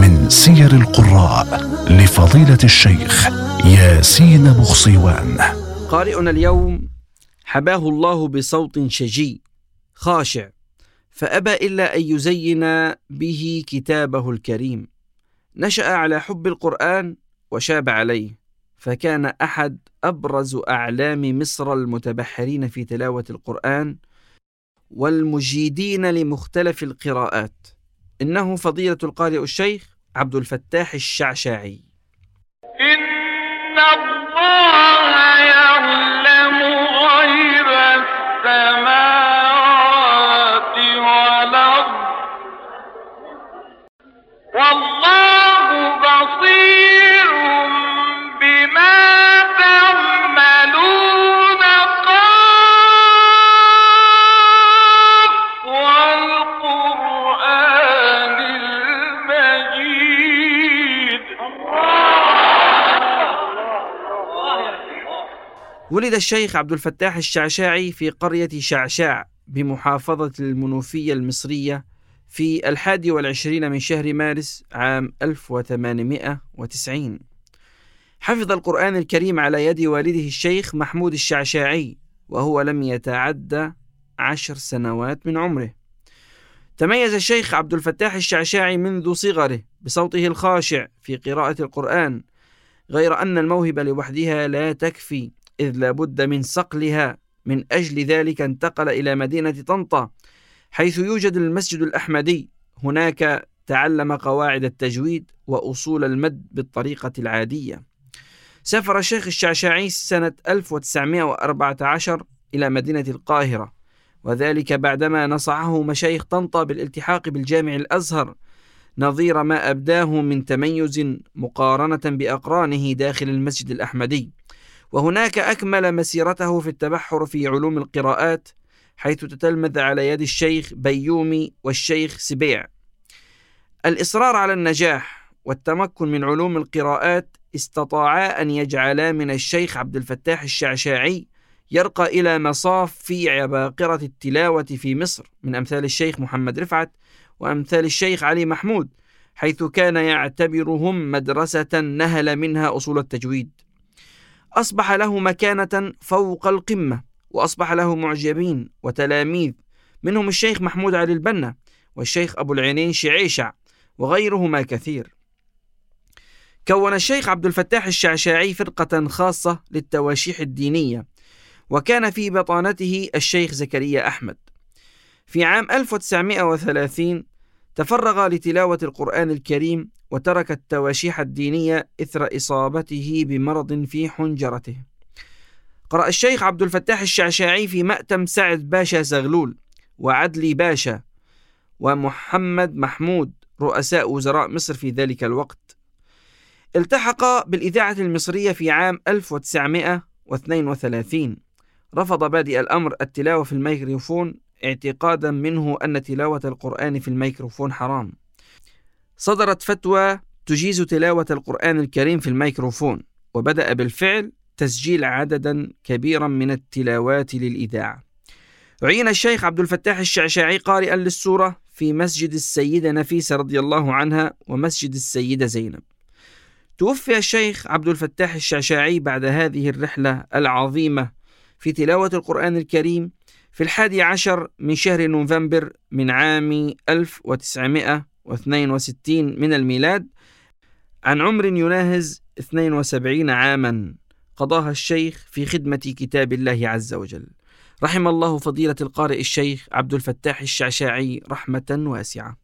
من سير القراء لفضيلة الشيخ ياسين بخصيوان قارئنا اليوم حباه الله بصوت شجي خاشع فأبى إلا أن يزين به كتابه الكريم. نشأ على حب القرآن وشاب عليه فكان أحد أبرز أعلام مصر المتبحرين في تلاوة القرآن والمجيدين لمختلف القراءات. إنه فضيلة القارئ الشيخ عبد الفتاح الشعشاعي. إن الله يعلم غيب السماوات ولد الشيخ عبد الفتاح الشعشاعي في قرية شعشاع بمحافظة المنوفية المصرية في الحادي والعشرين من شهر مارس عام 1890 حفظ القرآن الكريم على يد والده الشيخ محمود الشعشاعي وهو لم يتعدى عشر سنوات من عمره. تميز الشيخ عبد الفتاح الشعشاعي منذ صغره بصوته الخاشع في قراءة القرآن غير أن الموهبة لوحدها لا تكفي. إذ لا بد من صقلها من أجل ذلك انتقل إلى مدينة طنطا حيث يوجد المسجد الأحمدي. هناك تعلم قواعد التجويد وأصول المد بالطريقة العادية. سافر الشيخ الشعشاعي سنة 1914 إلى مدينة القاهرة وذلك بعدما نصحه مشايخ طنطا بالالتحاق بالجامع الأزهر. نظير ما أبداه من تميز مقارنة بأقرانه داخل المسجد الأحمدي. وهناك أكمل مسيرته في التبحر في علوم القراءات حيث تتلمذ على يد الشيخ بيومي والشيخ سبيع. الإصرار على النجاح والتمكن من علوم القراءات استطاعا أن يجعلا من الشيخ عبد الفتاح الشعشاعي يرقى إلى مصاف في عباقرة التلاوة في مصر من أمثال الشيخ محمد رفعت وأمثال الشيخ علي محمود حيث كان يعتبرهم مدرسة نهل منها أصول التجويد. أصبح له مكانة فوق القمة وأصبح له معجبين وتلاميذ منهم الشيخ محمود علي البنا والشيخ أبو العينين شعيشع وغيرهما كثير. كون الشيخ عبد الفتاح الشعشاعي فرقة خاصة للتواشيح الدينية وكان في بطانته الشيخ زكريا أحمد. في عام 1930 تفرغ لتلاوة القرآن الكريم وترك التواشيح الدينية إثر إصابته بمرض في حنجرته. قرأ الشيخ عبد الفتاح الشعشاعي في مأتم سعد باشا زغلول وعدلي باشا ومحمد محمود رؤساء وزراء مصر في ذلك الوقت. التحق بالإذاعة المصرية في عام 1932 رفض بادئ الأمر التلاوة في الميكروفون اعتقادا منه أن تلاوة القرآن في الميكروفون حرام. صدرت فتوى تجيز تلاوة القرآن الكريم في الميكروفون وبدأ بالفعل تسجيل عددا كبيرا من التلاوات للإذاعة. عين الشيخ عبد الفتاح الشعشاعي قارئا للسورة في مسجد السيدة نفيسة رضي الله عنها ومسجد السيدة زينب. توفي الشيخ عبد الفتاح الشعشاعي بعد هذه الرحلة العظيمة في تلاوة القرآن الكريم في الحادي عشر من شهر نوفمبر من عام 1962 من الميلاد عن عمر يناهز 72 عاما قضاها الشيخ في خدمة كتاب الله عز وجل. رحم الله فضيلة القارئ الشيخ عبد الفتاح الشعشاعي رحمة واسعة.